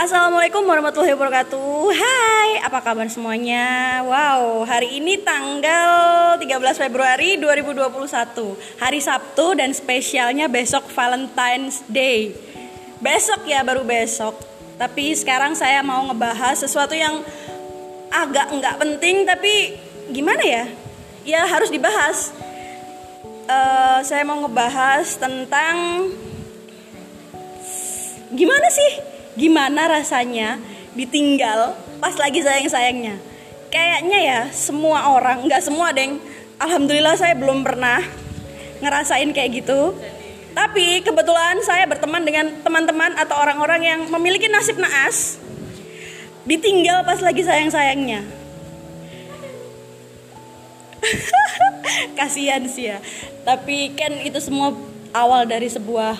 Assalamualaikum warahmatullahi wabarakatuh. Hai, apa kabar semuanya? Wow, hari ini tanggal 13 Februari 2021 Hari Sabtu dan spesialnya besok Valentine's Day. Besok ya, baru besok. Tapi sekarang saya mau ngebahas sesuatu yang agak nggak penting Tapi gimana ya? Ya harus dibahas. Uh, Saya mau ngebahas tentang Gimana sih gimana rasanya ditinggal pas lagi sayang-sayangnya. Kayaknya ya semua orang nggak semua deng alhamdulillah saya belum pernah ngerasain kayak gitu. Tapi kebetulan saya berteman dengan teman-teman atau orang-orang yang memiliki nasib naas ditinggal pas lagi sayang-sayangnya. Kasihan sih ya. Tapi kan itu semua awal dari sebuah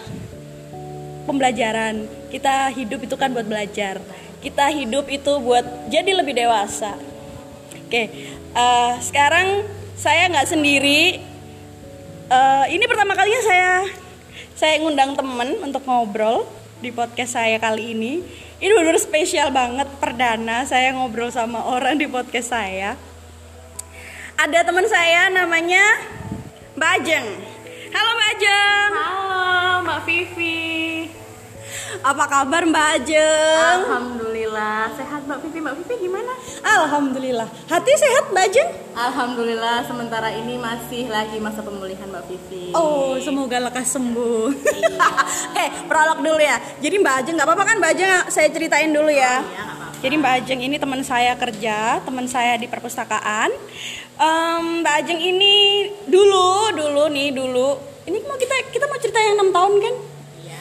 pembelajaran kita hidup itu kan buat belajar. Kita hidup itu buat jadi lebih dewasa. Oke uh, sekarang saya nggak sendiri. Uh, ini pertama kalinya saya saya ngundang temen untuk ngobrol di podcast saya kali ini. Ini benar spesial banget perdana saya ngobrol sama orang di podcast saya. Ada teman saya namanya Mbak Ajeng. Halo Mbak Ajeng. Halo Mbak Vivi apa kabar Mbak Ajeng? Alhamdulillah sehat Mbak Vivi. Mbak Vivi gimana? Alhamdulillah. Hati sehat Mbak Ajeng? Alhamdulillah sementara ini masih lagi masa pemulihan Mbak Vivi. Oh semoga lekas sembuh. Iya. eh prolog dulu ya. Jadi Mbak Ajeng nggak apa-apa kan Mbak Ajeng saya ceritain dulu ya. Oh, iya, Jadi Mbak Ajeng ini teman saya kerja, teman saya di perpustakaan. Um, Mbak Ajeng ini dulu, dulu nih dulu. Ini mau kita kita mau cerita yang enam tahun kan? Iya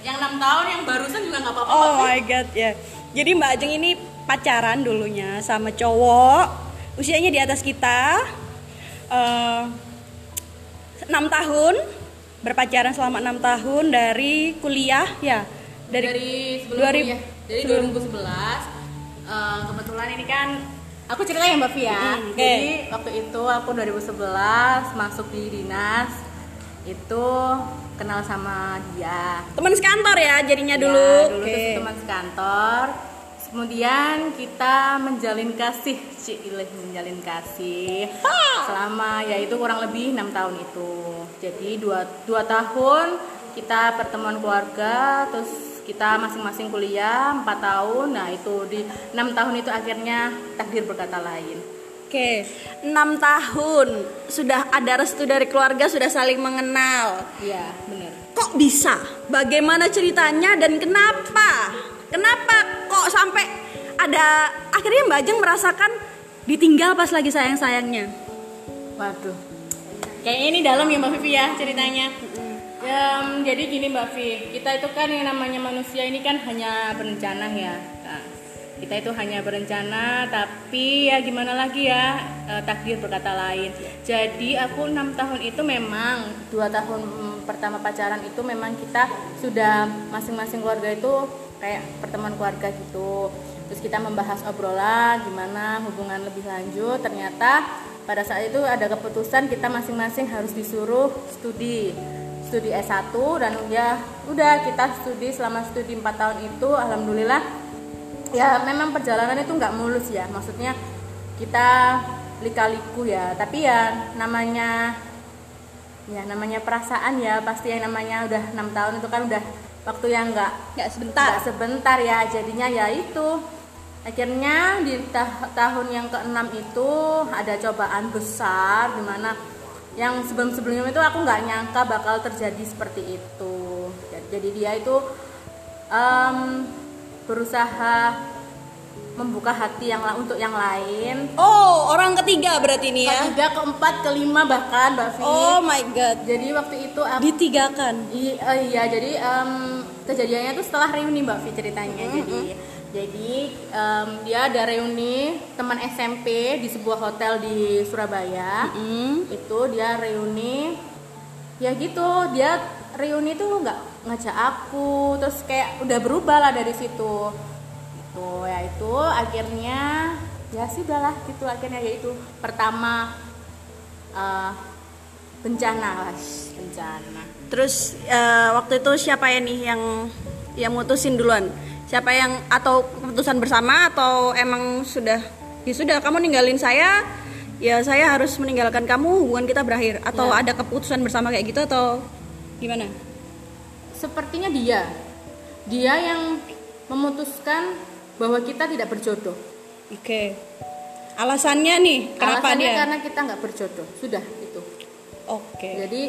yang enam tahun yang barusan juga nggak apa-apa oh my god ya. Yeah. jadi mbak Ajeng ini pacaran dulunya sama cowok. Usianya di atas kita. Eh, enam uh, tahun. Berpacaran selama enam tahun dari kuliah ya? Dari, dari sebelum 2000, kuliah. Dari 2011 uh, kebetulan ini kan aku cerita ya mbak Via hmm, okay. jadi waktu itu aku 2011 masuk di dinas. Itu kenal sama dia. Teman sekantor ya jadinya ya, dulu. dulu okay. teman sekantor. Kemudian kita menjalin kasih Cilih menjalin kasih ha! selama yaitu kurang lebih enam tahun itu. Jadi dua, dua tahun kita pertemuan keluarga terus kita masing-masing kuliah empat tahun. Nah itu di enam tahun itu akhirnya takdir berkata lain Oke, enam tahun sudah ada restu dari keluarga, sudah saling mengenal. Iya, benar. Kok bisa? Bagaimana ceritanya dan kenapa? Kenapa kok sampai ada akhirnya Mbak Ajeng merasakan ditinggal pas lagi sayang-sayangnya? Waduh, kayaknya ini dalam ya Mbak Vivi ya ceritanya. Ya, jadi gini Mbak Vivi, kita itu kan yang namanya manusia ini kan hanya berencana ya. Nah, kita itu hanya berencana tapi ya gimana lagi ya e, takdir berkata lain. Jadi aku enam tahun itu memang dua tahun pertama pacaran itu memang kita sudah masing-masing keluarga itu kayak pertemuan keluarga gitu. Terus kita membahas obrolan gimana hubungan lebih lanjut. Ternyata pada saat itu ada keputusan kita masing-masing harus disuruh studi studi S1 dan ya udah kita studi selama studi 4 tahun itu alhamdulillah ya memang perjalanan itu nggak mulus ya. Maksudnya kita lika-liku ya. Tapi ya namanya ya namanya perasaan ya. Pasti yang namanya udah enam tahun itu kan udah waktu yang nggak nggak sebentar. nggak sebentar ya. Jadinya ya itu. Akhirnya di ta tahun yang keenam itu ada cobaan besar di mana yang sebelum sebelumnya itu aku nggak nyangka bakal terjadi seperti itu. Jadi dia itu um, berusaha membuka hati yang untuk yang lain. Oh, orang ketiga berarti ini ya? Ketiga, keempat, kelima bahkan, Mbak Vi. Oh my god. Jadi waktu itu aku, ditigakan. Iya, uh, iya jadi um, kejadiannya itu setelah reuni Mbak Vi ceritanya. Mm -hmm. Jadi jadi um, dia ada reuni teman SMP di sebuah hotel di Surabaya. Mm -hmm. Itu dia reuni ya gitu, dia reuni tuh nggak ngajak aku terus kayak udah berubah lah dari situ. Itu ya itu akhirnya ya sih udahlah gitu akhirnya. Yaitu pertama uh, bencana lah bencana. Terus uh, waktu itu siapa ya nih yang yang mutusin duluan? Siapa yang atau keputusan bersama atau emang sudah ya sudah kamu ninggalin saya ya saya harus meninggalkan kamu hubungan kita berakhir. Atau Ya. ada keputusan bersama kayak gitu atau gimana sepertinya dia. Dia yang memutuskan bahwa kita tidak berjodoh. Oke. Alasannya nih kenapa Alasannya dia? karena kita nggak berjodoh. Sudah itu. Oke. Jadi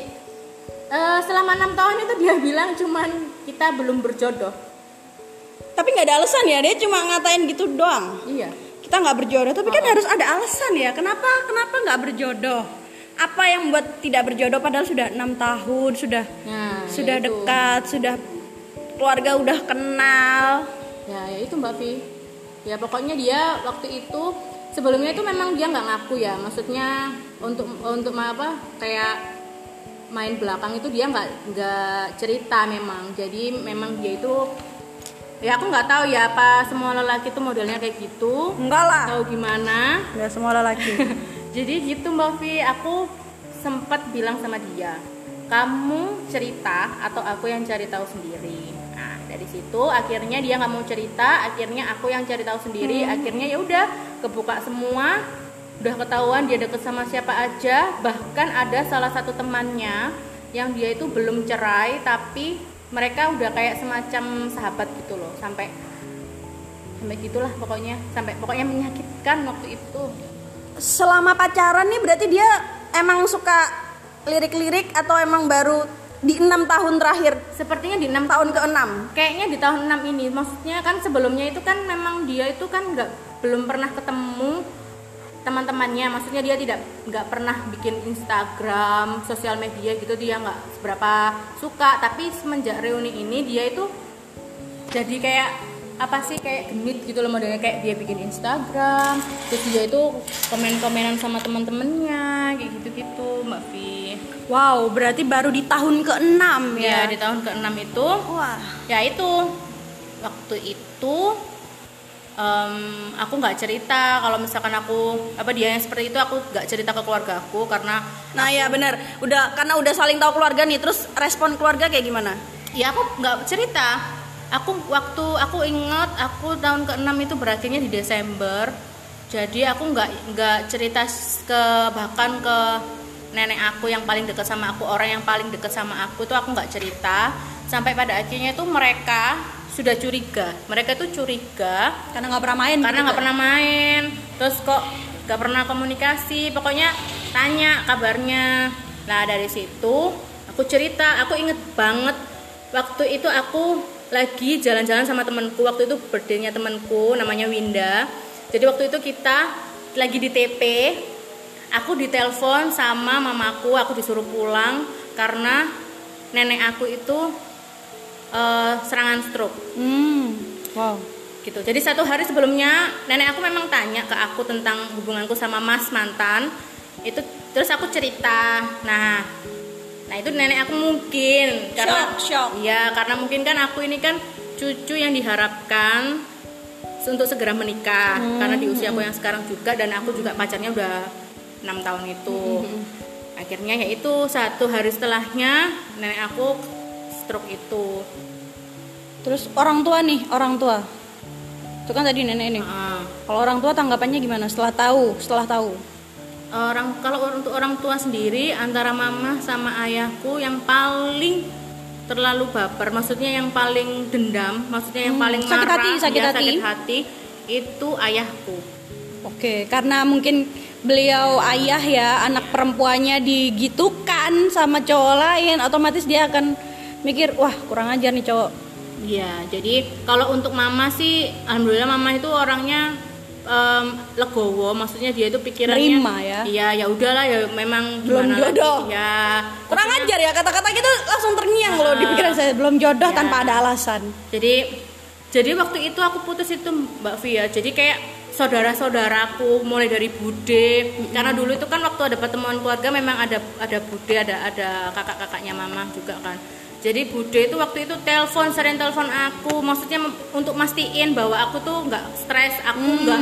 eh, selama enam tahun itu dia bilang cuman kita belum berjodoh. Tapi nggak ada alasan ya dia cuma ngatain gitu doang. Iya. Kita nggak berjodoh tapi Oh. kan harus ada alasan ya. Kenapa kenapa nggak berjodoh apa yang membuat tidak berjodoh? Padahal sudah enam tahun sudah nah sudah ya itu. dekat sudah keluarga udah kenal. Ya ya itu mbak Vi. Ya pokoknya dia waktu itu sebelumnya itu memang dia nggak ngaku ya. Maksudnya untuk untuk apa kayak main belakang itu dia nggak nggak cerita memang. Jadi memang dia itu ya aku nggak tahu ya apa semua lelaki itu modelnya kayak gitu. Enggak lah. Tahu gimana. Nggak semua lelaki jadi gitu mbak Vi aku sempat bilang sama dia kamu cerita atau aku yang cari tahu sendiri. Nah dari situ akhirnya dia nggak mau cerita akhirnya aku yang cari tahu sendiri. Akhirnya ya udah kebuka semua udah ketahuan dia deket sama siapa aja. Bahkan ada salah satu temannya yang dia itu belum cerai tapi mereka udah kayak semacam sahabat gitu loh. Sampai sampai gitulah pokoknya. Sampai pokoknya menyakitkan waktu itu selama pacaran nih berarti dia emang suka lirik-lirik atau emang baru di enam tahun terakhir? Sepertinya di enam tahun ke enam kayaknya di tahun 6 ini. Maksudnya kan sebelumnya itu kan memang dia itu kan nggak belum pernah ketemu teman-temannya. Maksudnya dia tidak nggak pernah bikin Instagram sosial media gitu. Dia nggak seberapa suka. Tapi semenjak reuni ini dia itu jadi kayak apa sih kayak genit gitu loh modelnya. Kayak dia bikin Instagram terus dia itu komen-komenan sama teman-temannya kayak gitu-gitu Mbak Vi wow berarti baru di tahun ke enam ya? Ya, di tahun ke-6 itu. Wah. Ya itu. Waktu itu em, aku nggak cerita. Kalau misalkan aku apa dia yang seperti itu aku nggak cerita ke keluarga aku karena nah ya benar udah karena udah saling tahu keluarga nih terus respon keluarga kayak gimana? Ya aku nggak cerita aku waktu aku ingat aku tahun ke-6 itu berakhirnya di Desember. Jadi aku nggak nggak cerita ke bahkan ke nenek aku yang paling dekat sama aku orang yang paling dekat sama aku tuh aku nggak cerita. Sampai pada akhirnya itu mereka sudah curiga. Mereka itu curiga karena nggak pernah main karena gitu nggak ya? pernah main. Terus kok nggak pernah komunikasi. Pokoknya tanya kabarnya. Nah dari situ aku cerita. Aku inget banget waktu itu aku lagi jalan-jalan sama temenku waktu itu birthday-nya temenku namanya Winda jadi waktu itu kita lagi di TP aku ditelepon sama mamaku aku disuruh pulang karena nenek aku itu eh, serangan stroke hmm wow gitu. Jadi satu hari sebelumnya nenek aku memang tanya ke aku tentang hubunganku sama Mas mantan. Itu terus aku cerita. Nah, nah itu nenek aku mungkin karena Shock, shock. Iya, karena mungkin kan aku ini kan cucu yang diharapkan untuk segera menikah Hmm. karena di usia aku yang sekarang juga dan aku juga pacarnya udah enam tahun itu. Hmm, Akhirnya ya itu satu hari setelahnya nenek aku stroke itu. terus orang tua nih orang tua itu kan tadi nenek nih Heeh. kalau orang tua tanggapannya gimana setelah tahu setelah tahu orang kalau untuk orang tua sendiri antara mama sama ayahku yang paling terlalu baper maksudnya yang paling dendam maksudnya yang Hmm, paling sakit marah hati, sakit ya, hati. sakit hati itu ayahku Oke, karena mungkin beliau ayah ya, anak perempuannya digitukan sama cowok lain, otomatis dia akan mikir, wah kurang ajar nih cowok. Iya, jadi kalau untuk mama sih, alhamdulillah mama itu orangnya em, legowo, maksudnya dia itu pikirannya, Nerima ya. Iya, ya udahlah ya memang Belum gimana lagi, jodoh. ya. Kurang ajar ya kata-kata gitu langsung terngiang loh di pikiran saya, belum jodoh Ya. tanpa ada alasan. Jadi jadi waktu itu aku putus itu Mbak Via. Jadi kayak saudara-saudaraku mulai dari bude karena dulu itu kan waktu ada pertemuan keluarga memang ada ada bude ada ada kakak-kakaknya mama juga kan jadi bude itu waktu itu telepon sering telepon aku maksudnya untuk mastiin bahwa aku tuh nggak stres aku nggak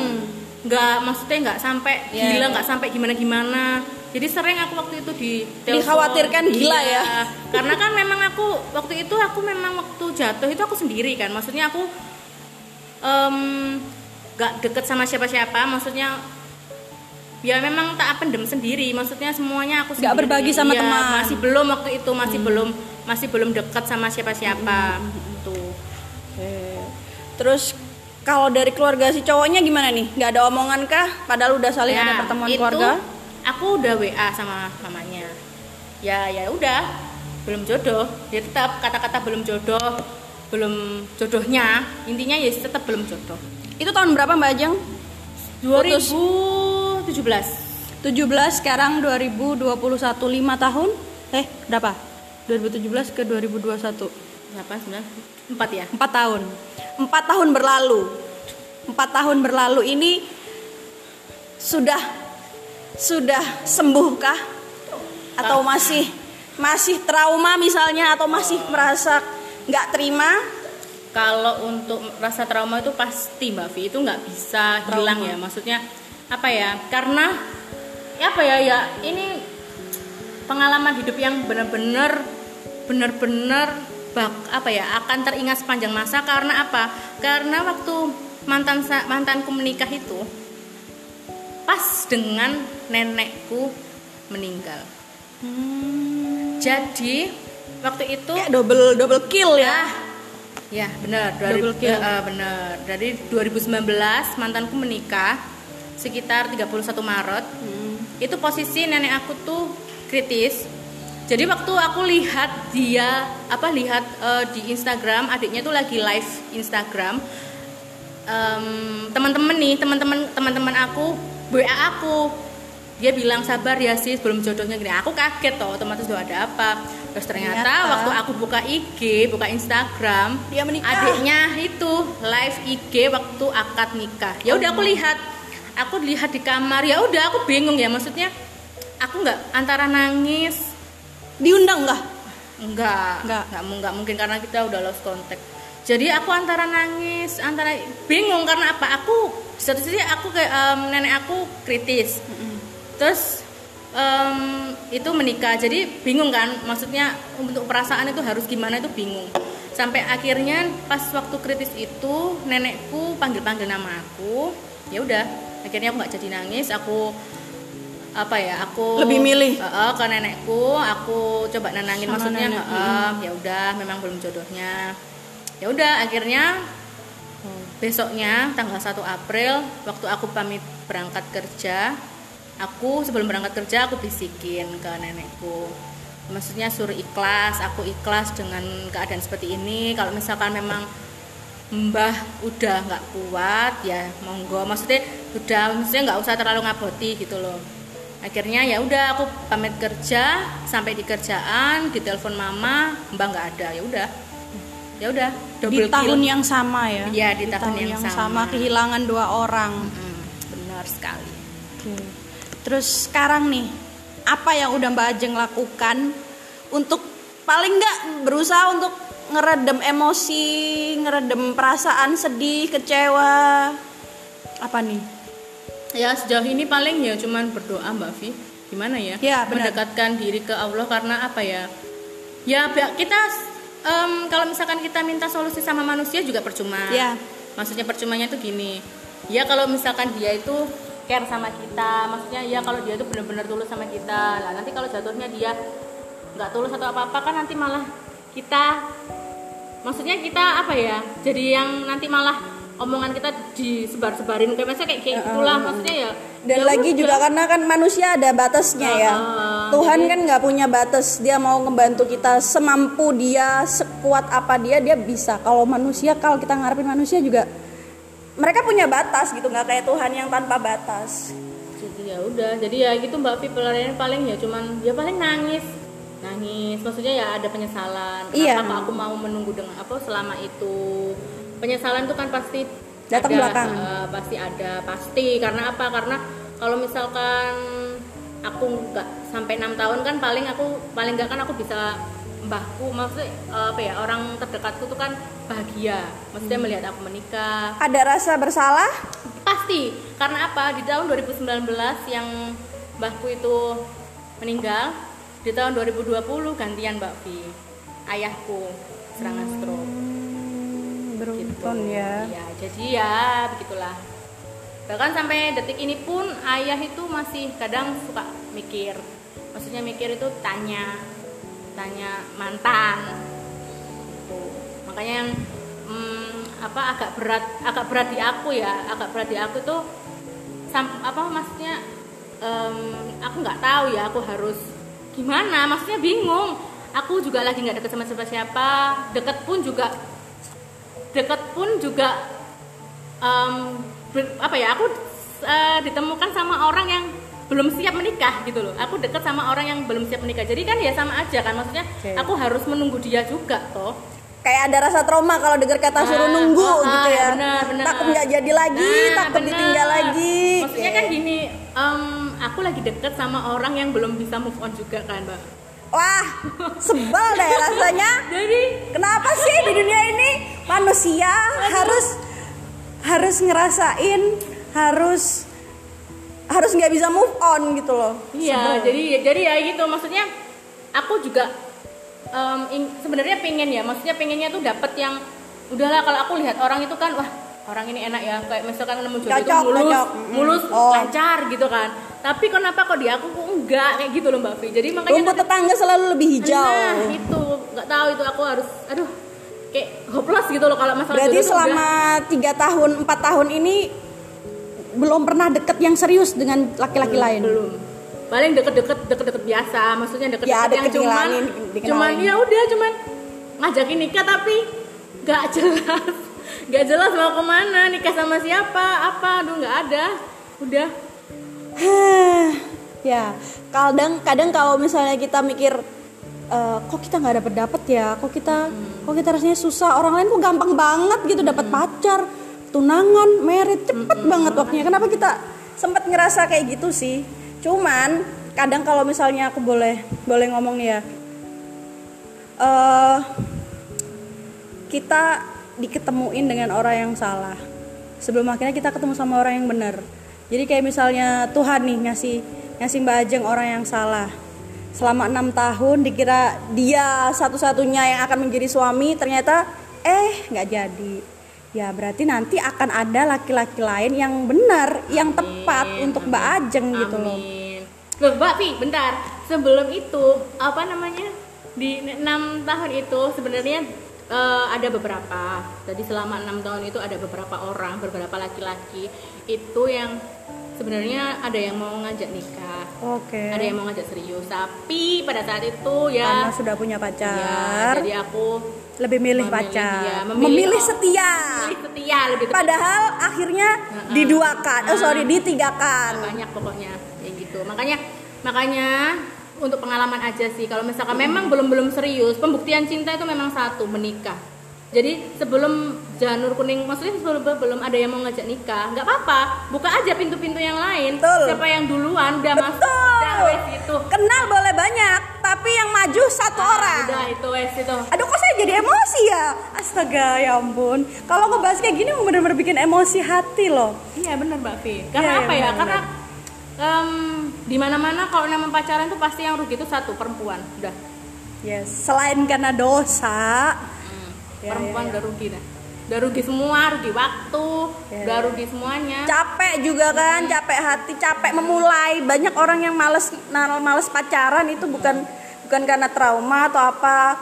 nggak maksudnya nggak sampai Ya, gila ya. nggak sampai gimana gimana jadi sering aku waktu itu di telepon. Dikhawatirkan gila Iya, ya. karena kan memang aku waktu itu aku memang waktu jatuh itu aku sendiri kan maksudnya aku em, nggak deket sama siapa-siapa maksudnya ya memang tak pendem sendiri maksudnya semuanya aku sendiri. berbagi sama Iya, teman. masih belum waktu itu masih belum masih belum dekat sama siapa-siapa tuh Oke. Terus kalau dari keluarga si cowoknya gimana nih? Nggak ada omongan kah? Padahal udah saling Ya, ada pertemuan itu keluarga. aku udah WA sama mamanya ya ya udah belum jodoh ya tetap kata-kata belum jodoh belum jodohnya intinya ya tetap belum jodoh Itu tahun berapa Mbak Ajeng? 2017 17 sekarang 2021 5 tahun. Eh, berapa? 2017 ke 2021. berapa sembilan empat ya? 4 tahun. 4 tahun berlalu. 4 tahun berlalu ini sudah sudah sembuhkah? Atau masih masih trauma misalnya? Atau masih merasa nggak terima? Kalau untuk rasa trauma itu pasti mbak Vi itu nggak bisa hilang ya. Maksudnya apa ya? Karena ya apa ya? Ya ini pengalaman hidup yang benar-benar benar-benar bak apa ya akan teringat sepanjang masa karena apa karena waktu mantan mantanku menikah itu pas dengan nenekku meninggal jadi waktu itu kayak double double kill ya Ya, benar. Dari, Double kill. eh, benar. Dari 2019 mantanku menikah sekitar 31 Maret. Hmm. Itu posisi nenek aku tuh kritis. Jadi waktu aku lihat dia apa lihat eh, di Instagram adiknya tuh lagi live Instagram. Em, teman-teman nih, teman-teman teman-teman aku WA aku dia bilang sabar ya sis belum jodohnya gini aku kaget toh otomatis tuh ada apa terus ternyata, Ternyata. waktu aku buka IG buka Instagram Dia menikah. adiknya itu live IG waktu akad nikah ya udah aku lihat aku lihat di kamar ya udah aku bingung ya maksudnya aku nggak antara nangis diundang nggak? Enggak Enggak. enggak enggak mungkin karena kita udah lost contact. Jadi aku antara nangis antara bingung karena apa? Aku satu sisi aku kayak em, nenek aku kritis. Terus em, itu menikah. Jadi bingung kan? Maksudnya untuk perasaan itu harus gimana itu bingung. Sampai akhirnya pas waktu kritis itu nenekku panggil panggil nama aku. Ya udah akhirnya aku nggak jadi nangis. Aku apa ya aku Lebih milih. Heeh, ke nenekku aku coba nenangin Sama maksudnya nenek, heeh, ya udah memang belum jodohnya. Ya udah akhirnya besoknya tanggal 1 April waktu aku pamit berangkat kerja aku sebelum berangkat kerja aku bisikin ke nenekku. Maksudnya suruh ikhlas aku ikhlas dengan keadaan seperti ini. Kalau misalkan memang mbah udah nggak kuat ya monggo. Maksudnya udah maksudnya nggak usah terlalu ngaboti gitu loh akhirnya ya udah aku pamit kerja sampai di kerjaan ditelepon mama mbah nggak ada ya udah ya udah di tahun kill. yang sama ya Iya, di tahun yang sama. kehilangan dua orang Mm, benar sekali Oke. terus sekarang nih apa yang udah Mbak Ajeng lakukan untuk paling nggak berusaha untuk ngeredem emosi ngeredem perasaan sedih kecewa apa nih ya sejauh ini paling ya cuman berdoa mbak Vi gimana ya? Ya, benar. mendekatkan diri ke Allah karena apa ya? Ya kita em, kalau misalkan kita minta solusi sama manusia juga percuma. Ya. maksudnya percumanya itu gini. Ya kalau misalkan dia itu care sama kita maksudnya ya kalau dia itu benar-benar tulus sama kita lah nanti kalau jatuhnya dia nggak tulus atau apa apa kan nanti malah kita maksudnya kita apa ya? Jadi yang nanti malah omongan kita disebar-sebarin kayak misalnya kayak, kayak gitulah maksudnya ya dan ya lagi juga karena kan manusia ada batasnya ya. Ah, Tuhan kan nggak punya batas dia mau ngebantu kita semampu dia sekuat apa dia dia bisa. Kalau manusia kalau kita ngarepin manusia juga mereka punya batas gitu nggak kayak Tuhan yang tanpa batas. Jadi ya udah jadi ya gitu mbak Vi pelariannya paling ya cuman ya paling nangis. Nangis maksudnya ya ada penyesalan. Kenapa Iya. kok aku mau menunggu dengan apa selama itu penyesalan itu kan pasti Datang ada, belakangan. eh, pasti ada pasti karena apa karena kalau misalkan aku nggak sampai enam tahun kan paling aku paling nggak kan aku bisa mbahku maksudnya eh, apa ya orang terdekatku tuh kan bahagia maksudnya melihat aku menikah ada rasa bersalah Pasti, karena apa? Di tahun 2019 yang mbahku itu meninggal, di tahun 2020 gantian Mbak Vi. Ayahku serangan stroke. Beruntun ya. Ya jadi ya begitulah. Bahkan sampai detik ini pun ayah itu masih kadang suka mikir. Maksudnya mikir itu tanya tanya mantan. Gitu. makanya yang hmm, apa agak berat agak berat di aku ya agak berat di aku tuh sam, apa maksudnya em, aku nggak tahu ya aku harus gimana. Maksudnya bingung. Aku juga lagi nggak deket sama siapa deket pun juga deket pun juga em, ber- apa ya aku eh, ditemukan sama orang yang belum siap menikah gitu loh. Aku deket sama orang yang belum siap menikah. Jadi kan ya sama aja kan maksudnya Oke. aku harus menunggu dia juga toh. Kayak ada rasa trauma kalau dengar kata suruh Ah, nunggu ah, gitu ah, ya. benar, benar. takut nggak jadi lagi Nah, takut benar. ditinggal lagi. Maksudnya kan gini em, aku lagi deket sama orang yang belum bisa move on juga kan mbak. Wah sebel deh rasanya. Jadi kenapa sih di dunia ini manusia harus harus ngerasain harus harus nggak bisa move on gitu loh. Iya, jadi jadi ya gitu. Maksudnya aku juga ing- sebenarnya pengen ya, maksudnya pengennya tuh dapat yang udahlah kalau aku lihat orang itu kan wah orang ini enak ya. Kayak misalkan nemu jodoh itu mulus cocok. Mulus Oh. lancar gitu kan. Tapi kenapa kok di aku kok enggak? Kayak gitu loh mbak Fi. Jadi makanya rumput tetangga selalu lebih hijau. Nah itu. Nggak tahu itu. Aku harus aduh kayak hopeless gitu loh kalau masalah berarti selama udah- tiga tahun empat tahun ini belum pernah deket yang serius dengan laki-laki lain? belum. Paling deket-deket deket-deket biasa maksudnya deket-deket Ya, yang deket cuman dikenalin, dikenalin. cuman ya udah cuman ngajakin nikah tapi nggak jelas. Nggak jelas mau ke mana nikah sama siapa apa aduh nggak ada. Udah. Ya kadang kadang kalau misalnya kita mikir "Eh, kok kita nggak dapet dapet ya? Kok kita kok kita rasanya susah? Orang lain kok gampang banget gitu dapat pacar tunangan merit cepet banget waktunya. Kenapa kita sempat ngerasa kayak gitu sih? Cuman kadang kalau misalnya aku boleh boleh ngomong nih ya eh kita diketemuin dengan orang yang salah. Sebelum akhirnya kita ketemu sama orang yang benar. Jadi kayak misalnya Tuhan nih ngasih ngasih Mbak Ajeng orang yang salah selama enam tahun dikira dia satu-satunya yang akan menjadi suami ternyata eh nggak jadi. Ya berarti nanti akan ada laki-laki lain yang benar yang tepat untuk Mbak Ajeng gitu loh. Amin. Loh mbak Fi bentar. Sebelum itu apa namanya? Di enam tahun itu sebenarnya eh, ada beberapa. Jadi selama enam tahun itu ada beberapa orang beberapa laki-laki itu yang sebenarnya ada yang mau ngajak nikah. Oke. Ada yang mau ngajak serius. Tapi pada saat itu karena ya sudah punya ya pacar. jadi aku lebih milih Memilih pacar. dia, memilih, memilih- setia. Pilih setia lebih tepat. padahal akhirnya diduakan. Oh sorry ditigakan banyak pokoknya kayak gitu. Makanya makanya untuk pengalaman aja sih. Kalau misalkan memang belum belum serius pembuktian cinta itu memang satu menikah jadi sebelum janur kuning maksudnya sebelum belum ada yang mau ngajak nikah nggak apa-apa. Buka aja pintu-pintu yang lain. Betul. siapa yang duluan udah masuk Betul. udah wes itu kenal boleh banyak tapi yang maju satu orang. udah itu wes itu. Aduh kok saya jadi emosi ya? Astaga ya ampun. Kalau ngebahas kayak gini bener-bener bikin emosi hati loh. Iya bener mbak Fi. Iya, karena apa ya? benar, karena em, di mana-mana kalau nama pacaran tuh pasti yang rugi itu satu perempuan. Udah. Yes selain karena dosa Ya, perempuan ya, udah rugi dah udah rugi semua rugi waktu Ya, udah rugi semuanya. Capek juga kan capek hati capek memulai. Banyak orang yang males males pacaran itu bukan bukan karena trauma atau apa.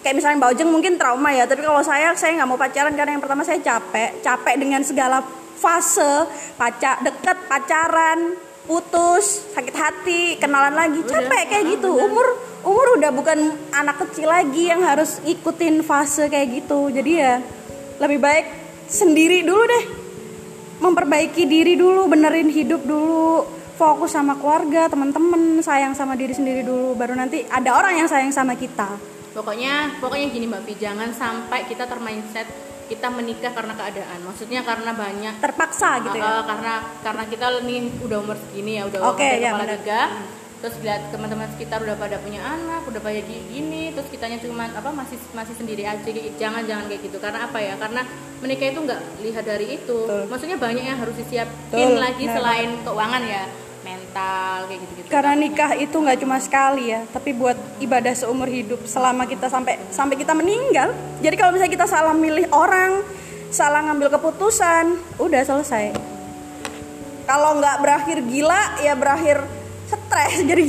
Kayak misalnya Mbak Ojeng mungkin trauma ya tapi kalau saya saya nggak mau pacaran karena yang pertama saya capek. Capek dengan segala fase. Pacar deket pacaran putus sakit hati kenalan lagi. Capek kayak gitu. Umur umur udah bukan anak kecil lagi yang harus ikutin fase kayak gitu. Jadi ya lebih baik sendiri dulu deh. Memperbaiki diri dulu, benerin hidup dulu, fokus sama keluarga, teman-teman, sayang sama diri sendiri dulu, baru nanti ada orang yang sayang sama kita. pokoknya pokoknya gini mbak Fi jangan sampai kita termindset kita menikah karena keadaan. Maksudnya karena banyak Terpaksa gitu ya. karena karena kita nih udah umur segini ya udah Oke, udah ya, kepala terus lihat teman-teman sekitar udah pada punya anak udah pada gi- gini terus kitanya cuma apa masih masih sendiri aja jangan jangan kayak gitu karena apa ya karena menikah itu nggak lihat dari itu Betul. maksudnya banyak yang harus disiapin Betul, lagi benar. selain keuangan ya mental kayak gitu-gitu. Karena nikah itu nggak cuma sekali ya, tapi buat ibadah seumur hidup selama kita sampai sampai kita meninggal. Jadi kalau misalnya kita salah milih orang, salah ngambil keputusan, udah selesai. Kalau nggak berakhir gila, ya berakhir stres jadi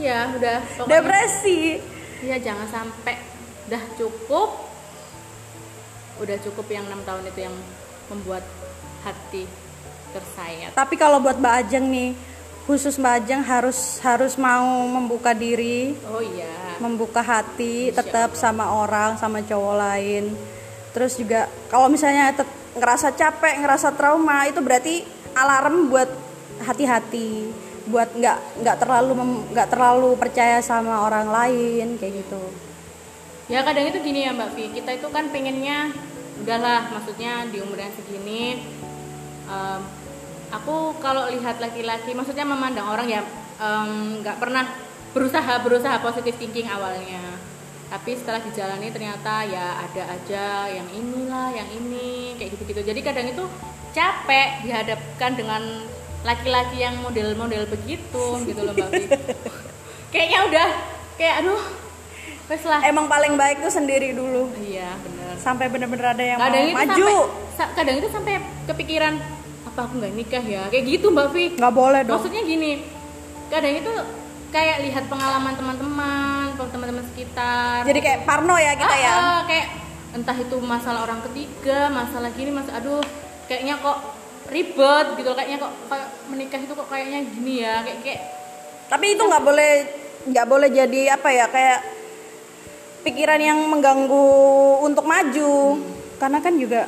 Iya, udah pokoknya- depresi. Iya, jangan sampai udah cukup. Udah cukup yang enam tahun itu yang membuat hati tersayat. Tapi kalau buat Mbak Ajeng nih, khusus Mbak Ajeng harus harus mau membuka diri, Oh iya. membuka hati Insya tetap sama orang sama cowok lain terus juga kalau misalnya ngerasa capek ngerasa trauma itu berarti alarm buat hati-hati buat nggak nggak terlalu nggak terlalu percaya sama orang lain kayak gitu. Ya kadang itu gini ya Mbak Vi, kita itu kan pengennya udahlah, maksudnya di umur yang segini, em, aku kalau lihat laki-laki, maksudnya memandang orang ya nggak pernah berusaha berusaha positif thinking awalnya, tapi setelah dijalani ternyata ya ada aja yang inilah, yang ini kayak gitu-gitu. Jadi kadang itu capek dihadapkan dengan laki-laki yang model-model begitu gitu loh Mbak. Kayaknya udah kayak aduh, wes lah. emang paling baik tuh sendiri dulu Iya bener. sampai bener-bener ada yang Kadang mau itu maju sampai sa- kadang itu sampai kepikiran apa aku nggak nikah ya kayak gitu mbak Vi. nggak boleh dong Maksudnya gini, kadang itu kayak lihat pengalaman teman-teman, teman-teman sekitar. jadi kayak parno ya kita ya Ah, ah, kayak entah itu masalah orang ketiga, masalah gini, masalah aduh kayaknya kok ribet gitu, kayaknya kok kayak menikah itu kok kayaknya gini ya, kayak kayak tapi itu nggak boleh nggak boleh jadi apa ya kayak pikiran yang mengganggu untuk maju. Karena kan juga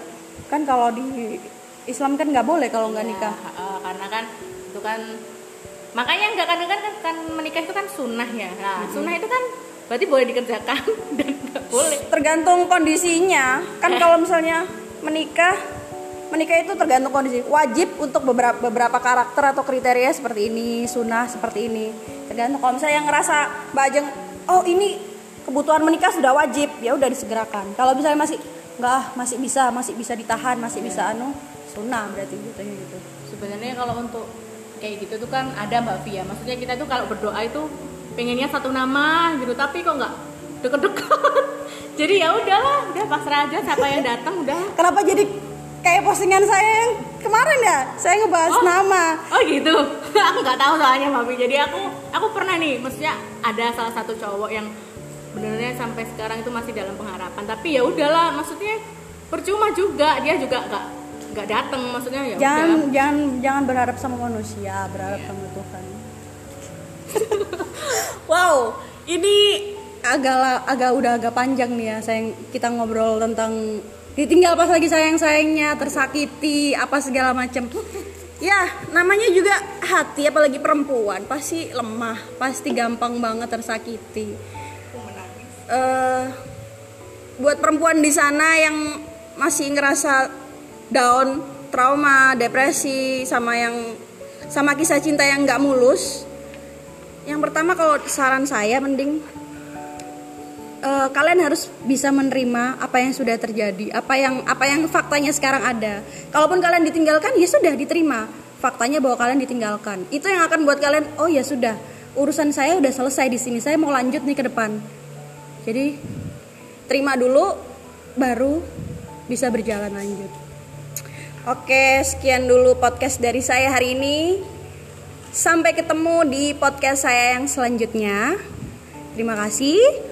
kan kalau di Islam kan nggak boleh kalau nggak Ya, nikah. heeh, karena kan itu kan makanya nggak kadang kan, kan menikah itu kan sunnah ya. Nah sunnah itu kan berarti boleh dikerjakan dan nggak boleh. Tergantung kondisinya. Kan kalau misalnya menikah menikah itu tergantung kondisi. Wajib untuk beberapa beberapa karakter atau kriteria seperti ini sunnah seperti ini. Tergantung. Kalau misalnya yang ngerasa mbak Ajeng oh ini kebutuhan menikah sudah wajib ya udah disegerakan. Kalau misalnya masih nggak ah, masih bisa masih bisa ditahan masih bisa anu sunnah berarti gitu gitu. Sebenarnya kalau untuk kayak gitu tuh kan ada mbak Via maksudnya kita tuh kalau berdoa itu pengennya satu nama gitu tapi kok nggak deket-deket? Jadi ya udahlah udah pasrah aja siapa yang datang udah. Kenapa jadi kayak postingan saya yang kemarin ya saya ngebahas Oh. nama Oh gitu, aku nggak tahu soalnya Mami. Jadi aku aku pernah nih, maksudnya ada salah satu cowok yang benernya sampai sekarang itu masih dalam pengharapan. Tapi ya udahlah, maksudnya percuma juga dia juga nggak nggak datang. Maksudnya ya jangan udah. jangan jangan berharap sama manusia berharap sama Tuhan wow ini agak agak udah agak panjang nih ya sayang kita ngobrol tentang ditinggal pas lagi sayang sayangnya tersakiti apa segala macam ya namanya juga hati apalagi perempuan pasti lemah pasti gampang banget tersakiti eh buat perempuan di sana yang masih ngerasa down, trauma, depresi sama yang sama kisah cinta yang nggak mulus. Yang pertama kalau saran saya mending eh, kalian harus bisa menerima apa yang sudah terjadi, apa yang apa yang faktanya sekarang ada. Kalaupun kalian ditinggalkan ya sudah diterima. Faktanya bahwa kalian ditinggalkan. Itu yang akan buat kalian oh ya sudah, urusan saya udah selesai di sini. Saya mau lanjut nih ke depan. Jadi terima dulu baru bisa berjalan lanjut. Oke, sekian dulu podcast dari saya hari ini. Sampai ketemu di podcast saya yang selanjutnya. Terima kasih.